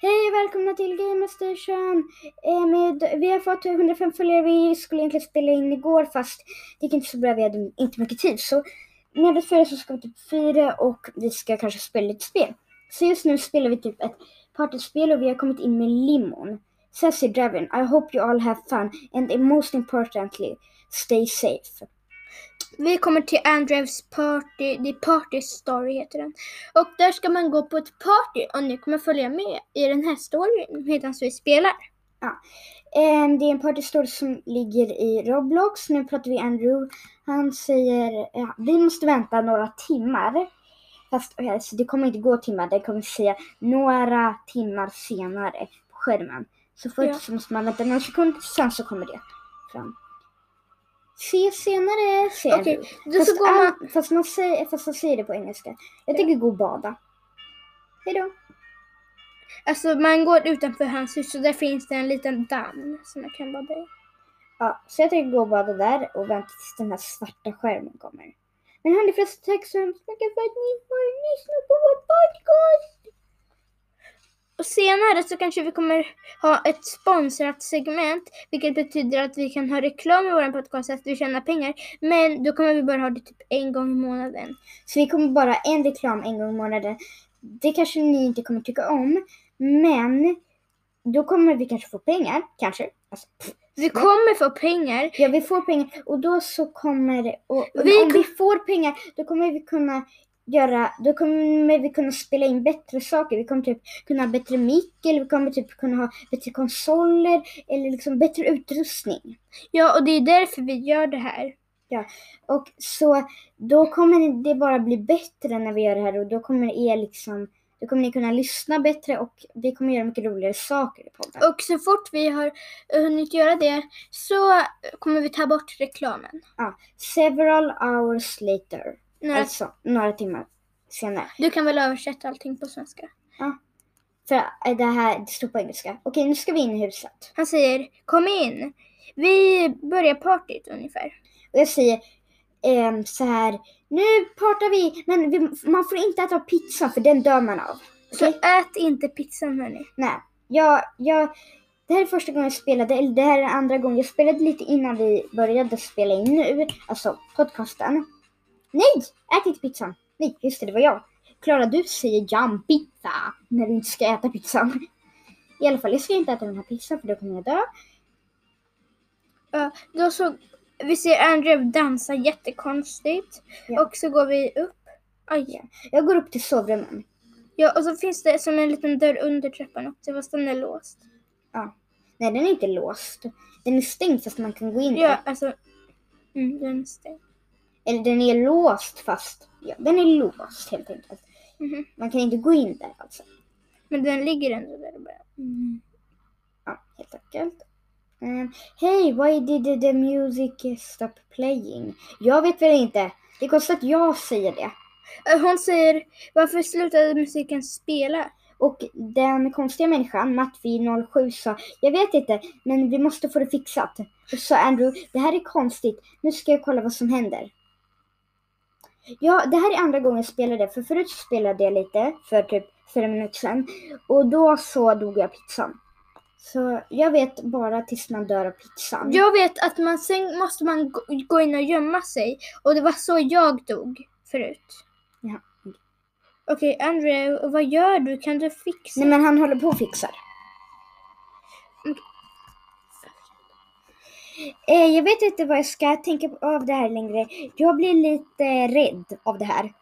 Hej och välkomna till Game Station. Eh, med, vi har fått 105 följare. Vi skulle egentligen spela in igår fast det gick inte så bra. Vi hade inte mycket tid. Så med följare så ska vi typ fira och vi ska kanske spela lite spel. Så just nu spelar vi typ ett partyspel och vi har kommit in med limon. Sassy Draven, I hope you all have fun and most importantly, stay safe. Vi kommer till Andrews party, det är Party Story heter den. Och där ska man gå på ett party och ni kommer följa med i den här storyn medan vi spelar. Eh, det är en partystory som ligger i Roblox. Nu pratar vi Andrew. Han säger ja, vi måste vänta några timmar. Fast eh, så det kommer inte gå timmar, det kommer säga några timmar senare på skärmen. Så först Ja. så måste man vänta några sekunder, sen så kommer det fram. Se senare, Andrew. då så Fast, går man... an- fast, man säger, fast man säger det på engelska. Jag tänker gå och bada. Hejdå. Alltså man går utanför hans hus och där finns det en liten damm som man kan bada i. Ja, så jag tänker gå och bada där och vänta tills den här svarta skärmen kommer. Men hörni förresten, tack så hemskt mycket för att ni har lyssnat på vår podcast. Och senare så kanske vi kommer ha ett sponsrat segment, vilket betyder att vi kan ha reklam i vår podcast att vi tjänar pengar. Men då kommer vi bara ha det typ en gång i månaden. Så vi kommer bara en reklam en gång i månaden. Det kanske ni inte kommer tycka om, men då kommer vi kanske få pengar, kanske. Alltså. Vi kommer få pengar. ja, vi får pengar och då så kommer och, Vi om vi får pengar, då kommer vi kunna göra, då kommer vi kunna spela in bättre saker. Vi kommer typ kunna ha bättre mick eller vi kommer typ kunna ha bättre konsoler eller liksom bättre utrustning. Ja, och det är därför vi gör det här. Och så då kommer det bara bli bättre när vi gör det här och då kommer er liksom då kommer ni kunna lyssna bättre och vi kommer göra mycket roligare saker i podden. Och så fort vi har hunnit göra det så kommer vi ta bort reklamen. Ja, several hours later. Några, Alltså några timmar senare. Du kan väl översätta allting på svenska? För äh, det här det står på engelska. Okej, nu ska vi in i huset. Han säger kom in. Vi börjar partyt ungefär. Och jag säger ehm, så här. Nu partar vi, men vi, man får inte äta pizza för den dör man av. Så Okej? ät inte pizzan hörni. Nej, jag, jag, det här är första gången jag spelade, eller det här är andra gången. Jag spelade lite innan vi började spela in nu, alltså podcasten. Nej, ät inte pizzan. Nej, just det, det var jag. Klara, du säger jam pizza när du inte ska äta pizzan. I alla fall, jag ska inte äta den här pizzan för då kommer jag dö. Ja, då så, vi ser Andrew dansa jättekonstigt. Ja. Och så går vi upp. Aj. Jag går upp till sovrummen. Ja, och så finns det som en liten dörr under trappan också fast den är låst. Nej, den är inte låst. Den är stängd fast man kan gå in Ja, där. alltså. Mm, den är stängd. Eller den är låst fast, ja, den är låst helt enkelt. Mhm. Man kan inte gå in där alltså. Men den ligger ändå där bara. Mm. Ja, helt enkelt. Um, Hej, why did the music stop playing? Jag vet väl inte. Det är konstigt att jag säger det. Eh, Hon säger varför slutade musiken spela? Och den konstiga människan, Mattvi07, sa Jag vet inte, men vi måste få det fixat. Och så sa Andrew, det här är konstigt. Nu ska jag kolla vad som händer. Ja, det här är andra gången jag spelar det. För förut spelade jag lite, för typ fyra minuter sedan. Och då så dog jag pizzan. Så jag vet bara tills man dör av pizzan. Jag vet att man sen måste man gå- in och gömma sig. Och det var så jag dog förut. Ja. Okej, Andrew, vad gör du? Kan du fixa? Nej men han håller på och fixar. Okej. Eh, jag vet inte vad jag ska tänka på av det här längre. Jag blir lite rädd av det här.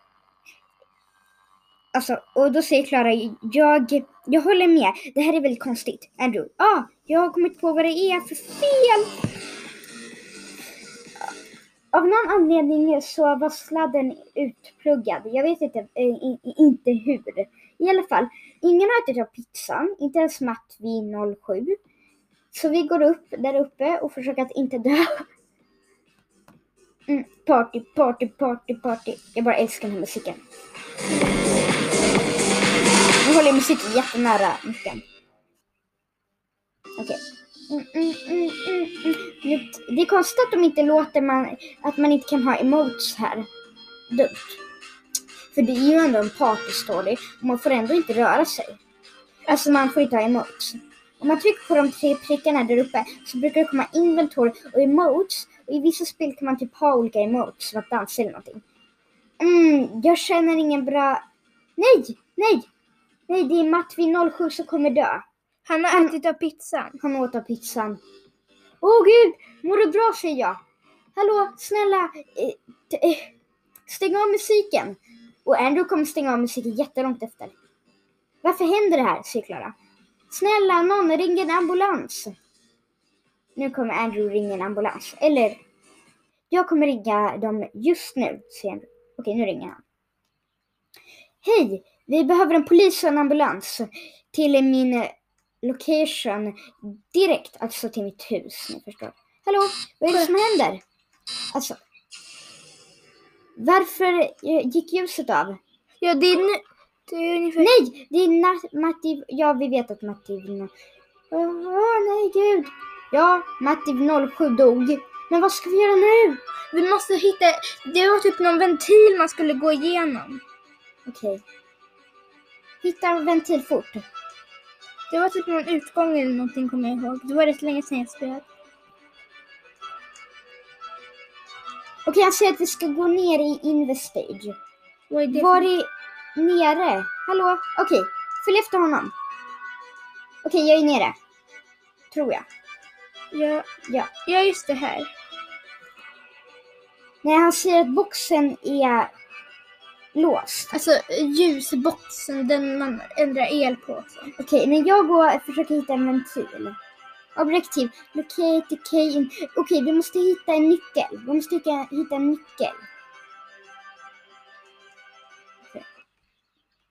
Alltså, och då säger Klara, jag, jag håller med. Det här är väldigt konstigt. Andrew, ja, ah, jag har kommit på vad det är för fel. Av någon anledning så var sladden utpluggad. Jag vet inte, eh, i, i- inte hur. I alla fall, ingen har ätit av pizzan, inte ens Matt vid 07. Så vi går upp där uppe och försöker att inte dö. Mm, party, party, party, party. Jag bara älskar den här musiken. Nu håller jag musiken jättenära micken. Okej. Okay. mm, mm, mm, mm. mm. Det är konstigt att de inte låter man, att man inte kan ha emotes här. Dumt. För det är ju ändå en partystory och man får ändå inte röra sig. Alltså man får inte ha emotes. Om man trycker på de tre prickarna där uppe så brukar det komma inventory och emotes. Och i vissa spel kan man typ ha olika emotes som att dansa eller någonting. Mm, jag känner ingen bra... Nej, nej! Nej, det är Matvi 07 som kommer dö. Han har Han- ätit av pizzan. Han åt av pizzan. Åh gud, mår du bra säger jag. Hallå, snälla, eh, eh, stäng av musiken. Och Andrew kommer stänga av musiken jättelångt efter. Varför händer det här, säger Klara. Snälla någon, ring en ambulans. Nu kommer Andrew ringa en ambulans. Eller, jag kommer ringa dem just nu, säger Andrew. Okej, nu ringer han. Hej, vi behöver en polis och en ambulans till min location direkt, alltså till mitt hus, ni förstår. Hallå, vad är det som händer? Alltså, varför eh, gick ljuset av? Ja, det är nu. Det är ungefär... Nej, det är Na- Matti, ja vi vet att Matti Åh nej gud. Ja, Matti 07 dog. Men vad ska vi göra nu? Vi måste hitta... Det var typ någon ventil man skulle gå igenom. Okej. Hitta en ventil fort. Det var typ någon utgång eller någonting kommer jag ihåg. Det var rätt länge sedan jag spelade. Okej, han säger att vi ska gå ner i Investage. Vad är det Var är nere? Hallå? Okej, följ efter honom. Okej, jag är nere. Tror jag. Ja, Ja. ja, just det här. Nej, han säger att boxen är låst. Alltså ljusboxen, den man ändrar el på. Så. Okej, men jag går och försöker hitta en ventil. Objektiv. Locate key in. Okej, vi måste hitta en nyckel. Vi måste hitta, hitta en nyckel.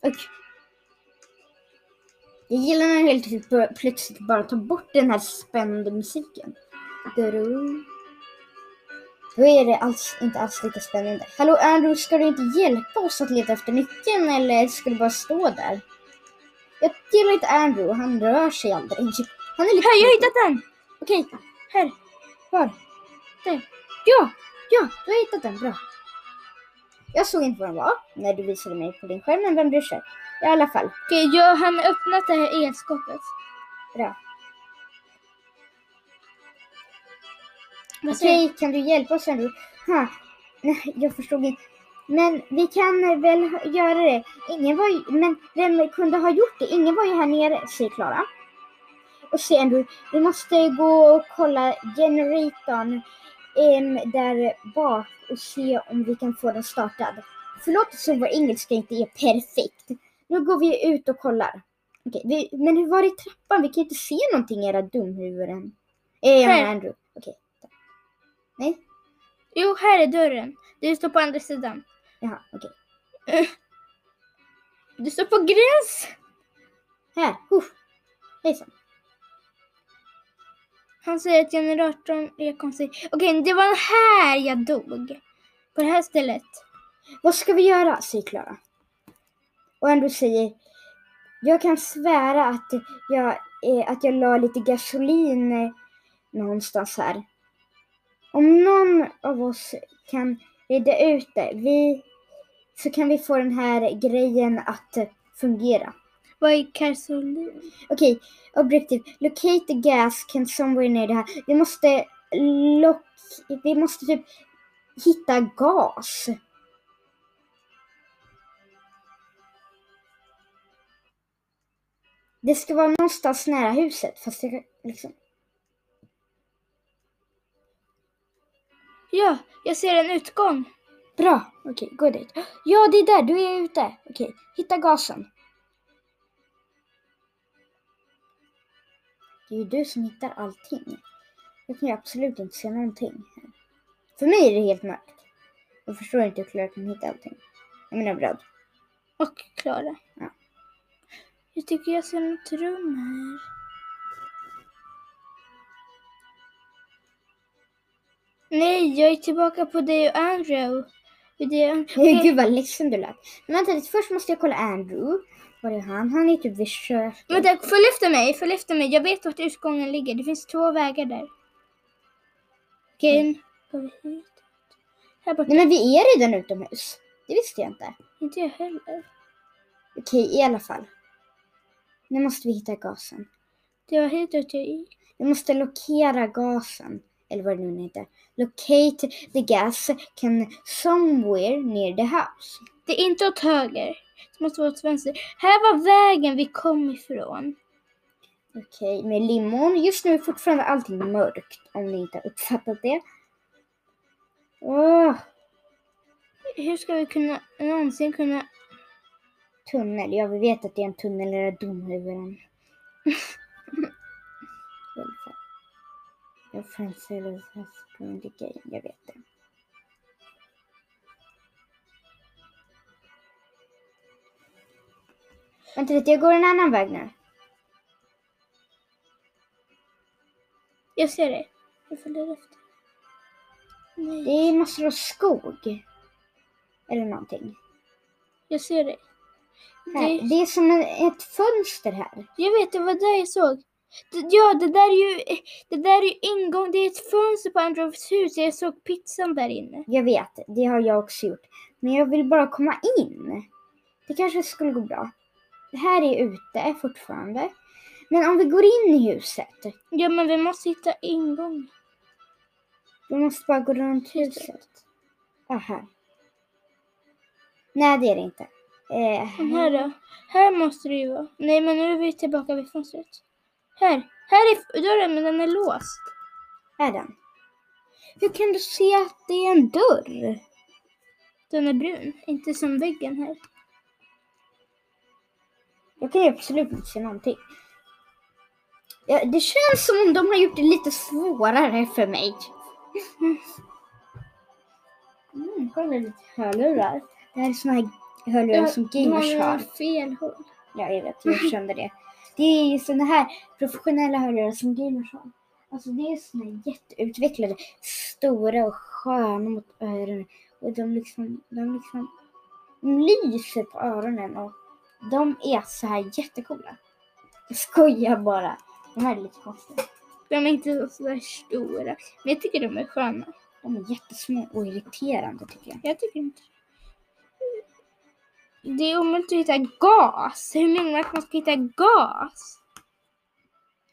Oj. Jag gillar när det helt typ plötsligt bara tar bort den här spännande musiken. Duru. Då är det alls, inte alls lika spännande. Hallå Andrew, ska du inte hjälpa oss att leta efter nyckeln eller ska du bara stå där? Jag gillar inte Andrew, han rör sig aldrig. Han är lite Här, jag har hittat den! Okej, Här. var? Där. Ja, ja, du har hittat den. Bra. Jag såg inte vad den var när du visade mig på din skärm, men vem bryr sig? I alla fall, Okej, jag har öppnat det här elskåpet. bra. Okej, kan du hjälpa oss Andrew? Ha. Nej, jag förstod inte. Men vi kan väl göra det. Ingen var ju, men vem kunde ha gjort det? Ingen var ju här nere, säger Klara. Och se Andrew, vi måste gå och kolla generatorn em, där bak och se om vi kan få den startad. Förlåt så vår engelska inte är perfekt. Nu går vi ut och kollar. Okej, vi, men hur var det i trappan? Vi kan inte se någonting era dumhuvuden. Eh, Här. Andrew. Okej. Nej? Jo, här är dörren. Du står på andra sidan. Jaha, okej. Du står på gräns! Här, uff. Hejsan. Han säger att generatorn är konstig. Okej, det var här jag dog. På det här stället. Vad ska vi göra? säger Klara. Och ändå säger jag kan svära att jag, eh, att jag la lite gasolin eh, någonstans här. Om någon av oss kan reda ut det, vi, så kan vi få den här grejen att fungera. Vad är karsolin? Okej, objektiv. Locate the gas can somewhere near det här. Vi måste lock... Vi måste typ hitta gas. Det ska vara någonstans nära huset, fast det liksom... Ja, jag ser en utgång. Bra, okej, gå dit. Ja, det är där, du är ute. Okej, hitta gasen. Det är ju du som hittar allting. Jag kan ju absolut inte se någonting. För mig är det helt mörkt. Jag förstår inte hur Clara kan hitta allting. Jag menar bröd. Och Klara. Ja. Jag tycker jag ser något rum här. Nej, jag är tillbaka på dig och Andrew. Det. Gud vad ledsen du lät. Men vänta lite, först måste jag kolla Andrew. Var är han? Han är typ vid köket. Vänta, följ efter mig, följ efter mig. Jag vet vart utgången ligger. Det finns två vägar där. Okej, går vi hit? Här borta. Nej men vi är redan utomhus. Det visste jag inte. Inte jag heller. Okej, i alla fall. Nu måste vi hitta gasen. Det var helt ute i. Vi måste lokera gasen. Eller vad det nu heter. Locate the gas can somewhere near the house. Det är inte åt höger. Det måste vara åt vänster. Här var vägen vi kom ifrån. Okej, med limon. Just nu är fortfarande allting mörkt. Om ni inte har uppfattat det. Åh, Hur ska vi kunna någonsin kunna... tunnel. Ja, vi vet att det är en tunnel. Been the game. Jag vet det. Vänta lite, jag går en annan väg nu. Jag ser det. Jag följer efter. Nej, Det är massor av skog. Eller någonting. jag ser det. Här. det. Det är som ett fönster här. Jag vet, det var där jag såg. Ja, det där är ju det där är ju ingång. Det är ett fönster på Androvs hus. Jag såg pizzan där inne. Jag vet, det har jag också gjort. Men jag vill bara komma in. Det kanske skulle gå bra. Här är ute fortfarande. Men om vi går in i huset. Ja, men vi måste hitta ingång. Vi måste bara gå runt huset. Ah, här. Nej, det är det inte. Eh, Den här då? Här måste det ju vara. Nej, men nu är vi tillbaka vid fönstret. Här. Här är dörren, men den är låst. Är den? Hur kan du se att det är en dörr? Den är brun. Inte som väggen här. Jag kan ju absolut inte se någonting. Ja, det känns som om de har gjort det lite svårare för mig. Mm, kolla lite hörlurar. Det här är såna här hörlurar som gamers de har. fel håll. Ja, jag vet. Jag kände det. Det är ju såna här professionella hörlurar som gamers har. Alltså det är såna här jätteutvecklade, stora och sköna mot öronen. Och de liksom, de liksom de lyser på öronen och de är så här jättecoola. Jag skojar bara. De här är lite konstiga. De är inte så där stora. Men jag tycker de är sköna. De är jättesmå och irriterande tycker jag. Jag tycker inte det. är omöjligt att hitta gas. Hur menar man att man ska hitta gas?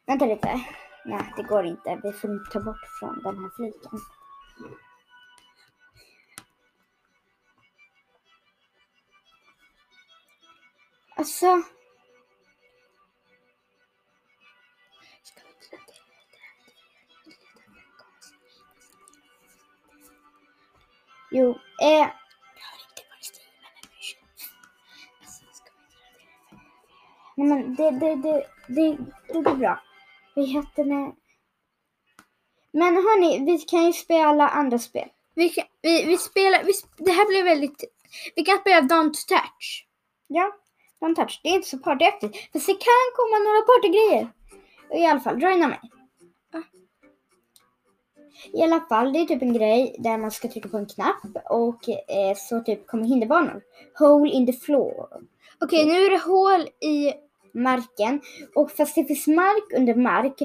Vänta lite. Nej, det går inte. Vi får ta bort från den här fliken. Alltså. Jo, eh. Nej men det, det, det, det, det går bra. Vad heter det? Men hörni, vi kan ju spela andra spel. Vi, kan, vi, vi spelar, vi, det här blir väldigt, vi kan spela Don't Touch. Ja, Don't touch. Det är inte så partyaktigt. Fast det kan komma några partygrejer. I alla fall, joina mig. I alla fall, det är typ en grej där man ska trycka på en knapp och eh, så typ kommer hinderbanor. Hole in the floor. Okej, nu är det hål i, Marken. Och fast det finns mark under mark.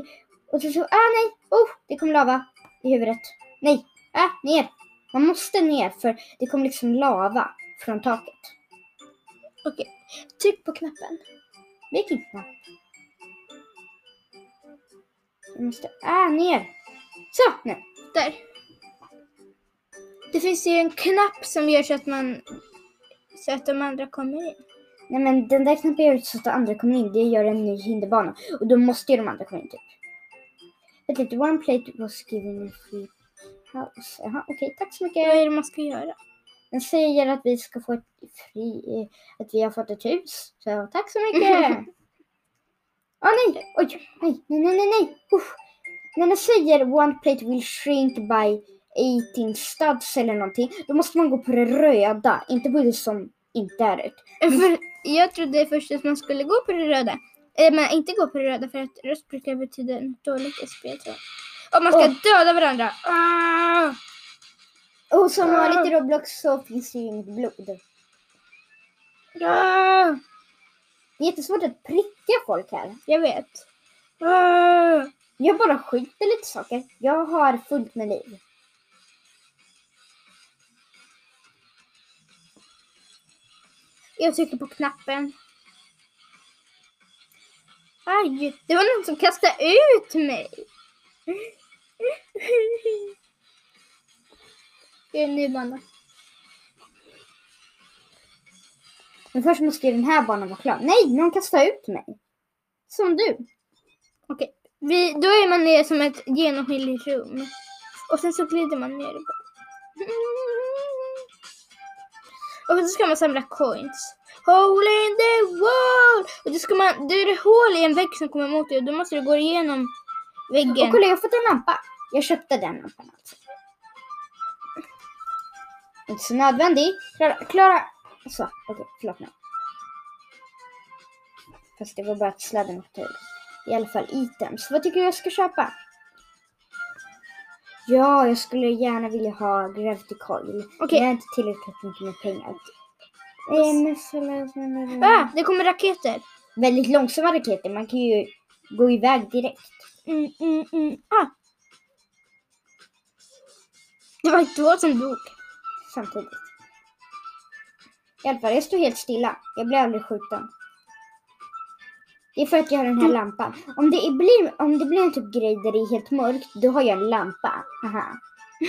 Och så så, ah nej, oh, det kommer lava i huvudet. Nej, ah, ner. Man måste ner för det kommer liksom lava från taket. okej, tryck på knappen. Vilken knapp? Jag måste, ah, ner. Så, nu. Där. Det finns ju en knapp som gör så att man, så att de andra kommer in. Nej men den där knappen gör så att andra kommer in. Det gör en ny hinderbana. Och då måste ju de andra komma in typ. Vänta lite, one plate was given a free house. Jaha, okej, tack så Vad mycket. är det man ska göra? Den säger att vi ska få ett fri, att vi har fått ett hus. Så tack så mycket. Åh nej, oj, nej, nej, nej, nej, nej. Uff. När den säger one plate will shrink by 18 studs eller någonting, då måste man gå på det röda, inte på det som inte är rött. För jag trodde först att man skulle gå på det röda. Eh, men inte gå på det röda för att rött brukar betyda dåligt spel. Och man ska Åh. döda varandra. Ah! Och som vanligt i Roblox så finns det ju inget blod. Ah! Det är jättesvårt att pricka folk här. Jag vet. Ah! Jag bara skjuter lite saker. Jag har fullt med liv. Jag trycker på knappen. Aj, det var någon som kastade ut mig. Det är en ny bana. Men först måste ju den här banan vara klar. Nej, någon kastar ut mig. Som du. Okej, vi, då är man nere som ett genomskinligt rum. Och sen så glider man ner. Och så ska man samla coins. Hole in the wall! Och då, ska man, då är det hål i en vägg som kommer mot dig och då måste du gå igenom väggen. Och kolla, jag har fått en lampa. Jag köpte den lampan alltså. Inte så nödvändig. Klara, Klara. Så, okej, förlåt mig. Fast det var bara att sladden åkte ur. I alla fall items. Vad tycker du jag ska köpa? Ja, jag skulle gärna vilja ha Gravity Coil. Okej. Jag har inte tillräckligt mycket med pengar. Så- Ah, det kommer raketer. Väldigt långsamma raketer. Man kan ju gå iväg direkt. Mm, mm, mm. Ah. Det var två som dog. Samtidigt. I alla fall, jag står helt stilla. Jag blir aldrig skjuten. Det är för att jag har den här lampan. Om det blir, om det blir en typ grej där det är helt mörkt, då har jag en lampa. Haha.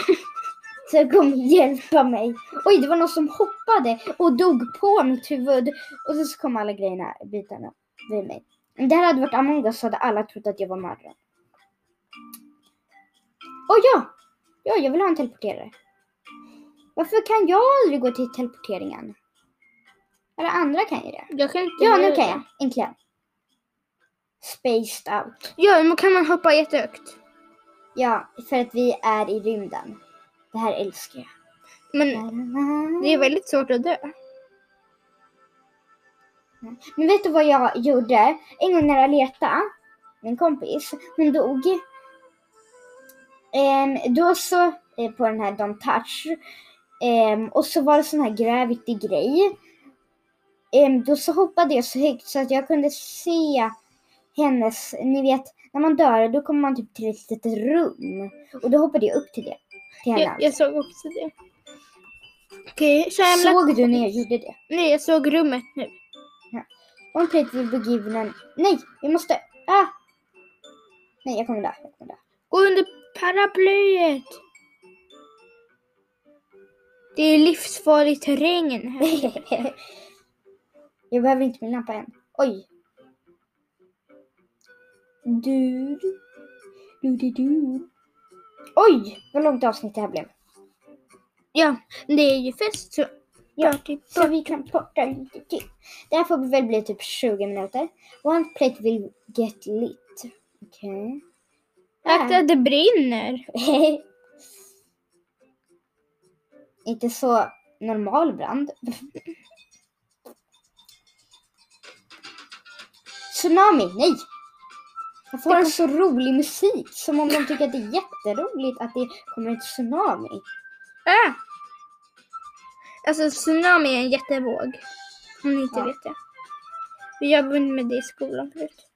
Så det kommer hjälpa mig. Oj, det var någon som hoppade och dog på mitt huvud. Och så, kom alla grejerna, bitarna vid mig. Om det här hade varit Among us så hade alla trott att jag var mördaren. Åh ja! Ja, jag vill ha en teleporterare. Varför kan jag aldrig gå till teleporteringen? Alla andra kan ju det. Jag kan inte Ja, nu kan jag. Äntligen. Spaced out. Ja, men kan man hoppa jättehögt? Ja, för att vi är i rymden. Det här älskar jag. Men det är väldigt svårt att dö. Men vet du vad jag gjorde? En gång när Aleta, min kompis, hon dog. Ehm, då så, eh, på den här Don't touch. Ehm, och så var det sån här gravity grej. Ehm, då så hoppade jag så högt så att jag kunde se hennes, ni vet, när man dör då kommer man typ till ett litet rum. Och då hoppade jag upp till det. Till henne. Jag, jag såg också det. Okej, så jag lämnar... Såg du när jag gjorde det? Nej, jag såg rummet nu. One plate will be given Nej, vi måste... Ah! Nej, jag kommer dö. Jag kommer dö. Gå under paraplyet. Det är livsfarlig terräng här. jag behöver inte min lampa än. Oj. Du, du, du, du. Oj, vad långt avsnitt det här blev. Ja, det är ju fest så... Ja, Party, Så vi kan korta lite till. Det här får väl bli typ 20 minuter. One plate will get lit. Okej. Akta, det brinner. Inte så normal brand. Tsunami, nej! Jag får en så rolig musik. Som om de tycker att det är jätteroligt att det kommer en tsunami. Ah! Alltså tsunami är en jättevåg. Om ni inte Ja. vet det. Vi jobbade med det i skolan förut.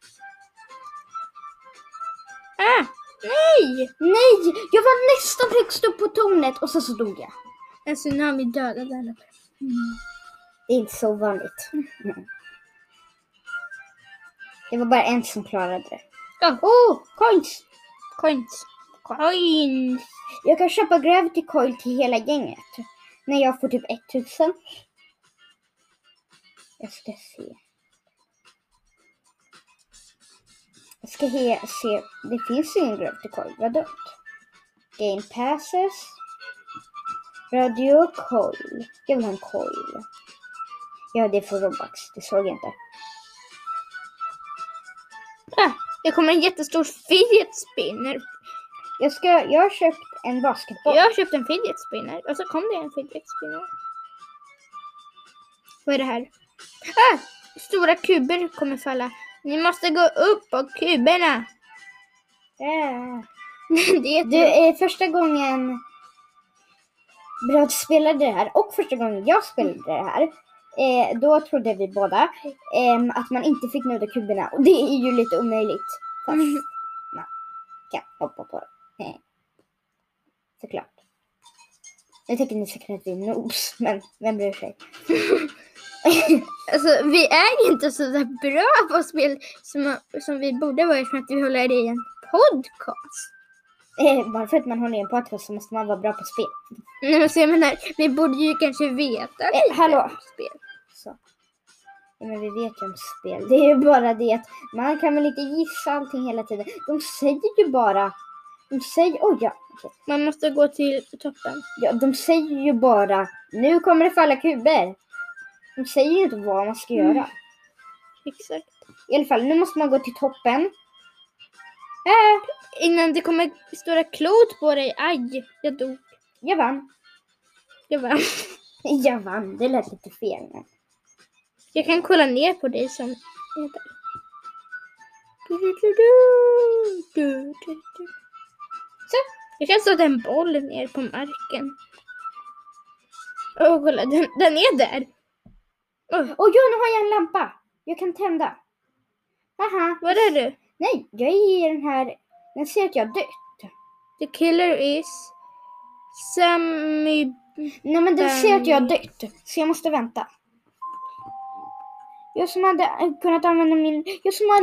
Ah! Nej! Nej! Jag var nästan högst upp på tornet och så, så dog jag. En tsunami dödade alla. Det är inte så vanligt. Mm. Det var bara en som klarade det. Ja. Oh, coins! Coins. Coins! Jag kan köpa Gravity Coil till hela gänget. När jag får typ 1000. Jag ska se. Jag ska se. Det finns ingen Gravity Coil. Vad dumt. Game passes. Radio Coil. Jag vill ha en coil. Ja, det är för Robux. Det såg jag inte. Ah, det kommer en jättestor fidget spinner. Jag, ska, jag har köpt en basketboll. Jag har köpt en fidget spinner och så kom det en fidget spinner. Vad är det här? Ah! Stora kuber kommer falla. Ni måste gå upp på kuberna. Ja. det är Du, eh, första gången Brad spelade det här och första gången jag spelade det här, eh, då trodde vi båda ehm, att man inte fick nudda kuberna och det är ju lite omöjligt. Fast Mm. man kan hoppa på det. Eh. Såklart. Nu tycker ni säkert att vi är noobs, men vem bryr sig? Alltså vi är inte så där bra på spel som, som vi borde vara eftersom att vi håller i en podcast. Eh, Bara för att man håller i en podcast så måste man vara bra på spel. Nej men så jag menar, vi borde ju kanske veta Eh, hallå. om spel. Så. Ja, men vi vet ju om spel. Det är ju bara det att man kan väl inte gissa allting hela tiden. De säger ju bara... De säger... Oj, ja. okej. Man måste gå till toppen. ja. De säger ju bara nu kommer det falla kuber. De säger ju inte vad man ska Mm. göra. Exakt. I alla fall, nu måste man gå till toppen. Äh, Innan det kommer stora klot på dig. Aj, jag dog. jag vann. Jag vann. Jag vann. Det lät lite fel. Men. Jag kan kolla ner på dig där. Så. Jag kan sätta en boll ner på marken. Åh, kolla, den, den är där. Åh, Åh ja, nu har jag en lampa. Jag kan tända. Haha. var är du? Nej, jag är i den här... Den ser att jag har dött. The killer is Sammy... Nej men den ser att jag har dött. Så jag måste vänta. Jag som hade kunnat använda min... Jag som har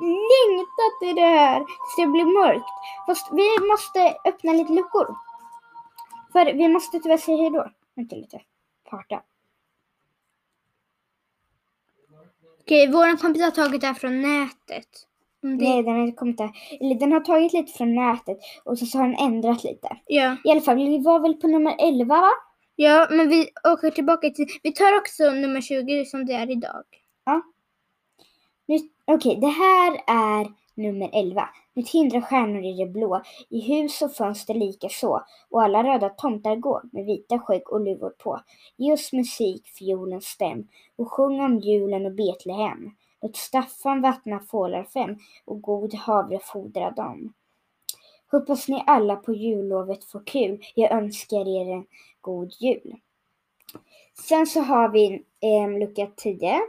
längtat i det här tills det blir mörkt. Fast vi måste öppna lite luckor. För vi måste tyvärr säga hejdå. Vänta lite. Parta. Okej, våran kompis har tagit det här från nätet. Om det... Nej, den har inte kommit där. Eller den har tagit lite från nätet och så, så har den ändrat lite. Ja. I alla fall, vi var väl på nummer 11 va? ja, men vi åker tillbaka till... Vi tar också nummer 20 som det är idag. Nu- Okej, det här är nummer 11. Mitt hindrar stjärnor i det blå, i hus och fönster lika så, och alla röda tomtar går med vita skägg och luvor på. Ge oss musik, fiolens stäm, och sjung om julen och Betlehem. Låt Staffan vattna fålar fem, och god havre fodra dem. Hoppas ni alla på jullovet får kul, jag önskar er en god jul. Sen så har vi eh, lucka 10.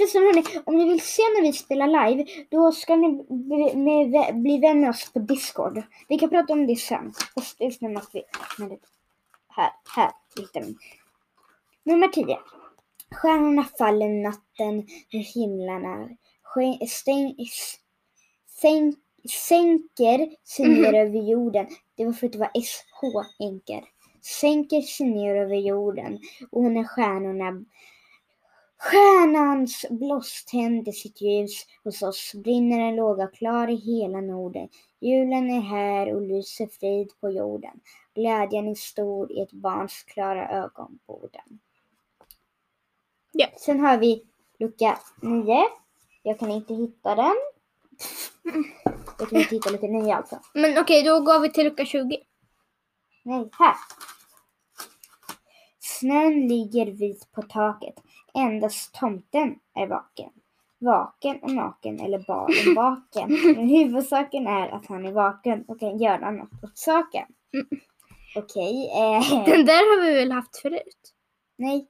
Förresten hörni, om ni vill se när vi spelar live, då ska ni bli, bli vän med oss på Discord. Vi kan prata om det sen. Fast just nu måste vi. Här, här hittar vi. Nummer 10. Stjärnorna faller natten hur stäng, s- sänk, sänker sig ner över jorden. Det var för att det var SH enker. Sänker sig ner över jorden och när stjärnorna Stjärnans blås tänder sitt ljus, hos oss brinner en låga klar i hela Norden. Julen är här och lyser frid på jorden. Glädjen är stor i ett barns klara ögonborden. Ja. Sen har vi lucka 9. Jag kan inte hitta den. Jag kan inte hitta lucka 9 alltså. Men okej, då går vi till lucka 20. Nej, här. Snön ligger vit på taket. Endast tomten är vaken. Vaken och naken eller bara vaken. Men huvudsaken är att han är vaken och kan göra något åt saken. Mm. Okej. eh, Den där har vi väl haft förut? nej.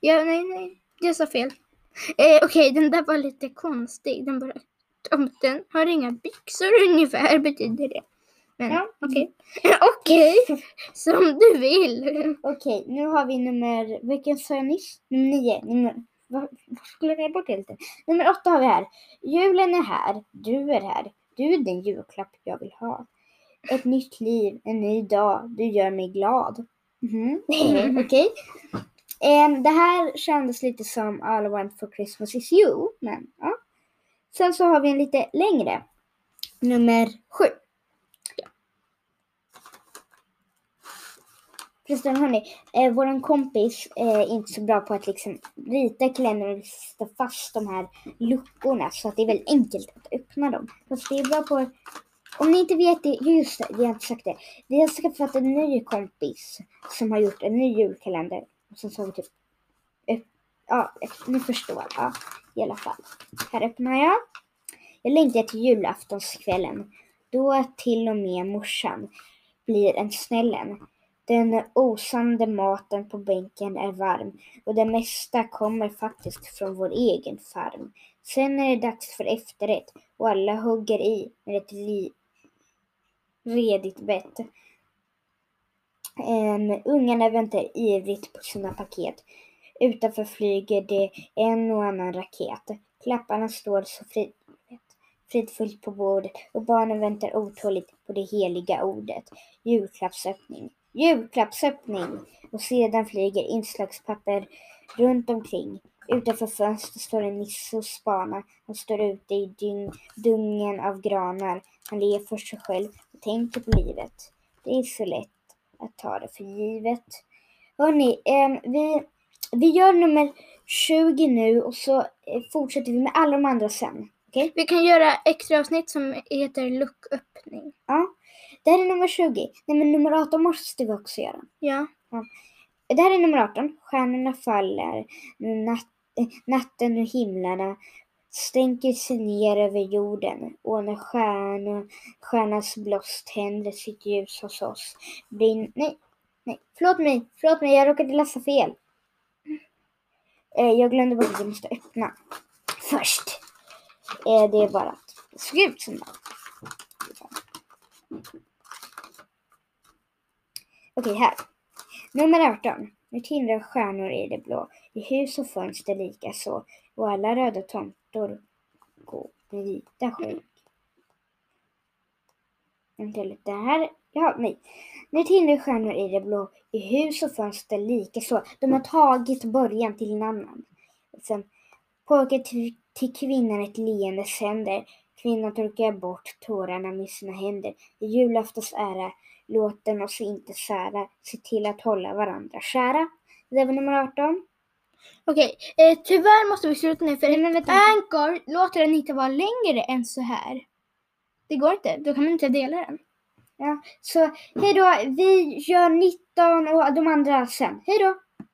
Ja, nej, nej. Jag sa fel. Eh, okej, den där var lite konstig. Den bara... Tomten har inga byxor ungefär betyder det. Ja. okej. okej, som du vill. Okej, nu har vi nummer, vilken sa jag nyss? Nummer nio. Nummer, vad, vad skulle jag bort helt? Nummer åtta har vi här. Julen är här, du är här. Du är den julklapp jag vill ha. Ett nytt liv, en ny dag, du gör mig glad. Mhm, Okej. Em, det här kändes lite som All I want for Christmas is you, men ja. Sen så har vi en lite längre. Nummer sju. Förresten hörni, eh, våran kompis eh, är inte så bra på att liksom rita kalendern och sätta fast de här luckorna så att det är väldigt enkelt att öppna dem. Fast det är bra på, om ni inte vet det, just det, jag har inte sagt det. Vi har skaffat en ny kompis som har gjort en ny julkalender. Och sen så har vi typ, öpp- ja, ni förstår. Ja, i alla fall. Här öppnar jag. Jag längtar till julaftonskvällen. Då till och med morsan blir en snällen. Den osande maten på bänken är varm och det mesta kommer faktiskt från vår egen farm. Sen är det dags för efterrätt och alla hugger i med ett redigt bett. Um, ungarna väntar ivrigt på sina paket. Utanför flyger det en och annan raket. Klapparna står så frid, fridfullt på bordet och barnen väntar otåligt på det heliga ordet. Julklappsöppning, julklappsöppning! Och sedan flyger inslagspapper runt omkring. Utanför fönstret står en nisse och spanar. Han står ute i dyng, dungen av granar. Han ler för sig själv och tänker på livet. Det är så lätt att ta det för givet. Hörni, eh, vi, vi gör nummer 20 nu och så eh, fortsätter vi med alla de andra sen. Okej? Vi kan göra extra avsnitt som heter lucköppning. Ja. Det här är nummer 20. Nej men nummer 18 måste vi också göra. Ja. Det här är nummer 18. Stjärnorna faller. Natt, eh, natten och himlarna stänker sig ner över jorden och när stjärnor, stjärnans blåst tänder sitt ljus hos oss blir... Nej, nej, förlåt mig, förlåt mig, jag råkade läsa fel. Eh, jag glömde bort att jag måste öppna först. Eh, det är bara att det såg ut som det. Okej, här. Nummer 18. Nu tindrar stjärnor i det blå, i hus och fönster lika så, och alla röda tomtor gå med vita skägg. Vänta lite, här, ja nej. Nu tindrar stjärnor i det blå, i hus och fönster lika så. De har tagit början till en annan. Sen pojken till, till kvinnan ett leende sänder. Kvinnan torkar bort tårarna med sina händer. I julaftons ära, låt den oss inte sära. Se till att hålla varandra kära. Det var nummer 18. Okej, eh, tyvärr måste vi sluta nu för Nej, men vänta. Anchor låter den inte vara längre än så här. Det går inte, då kan man inte dela den. Ja, så hej då. Vi gör 19 och de andra sen. Hej då!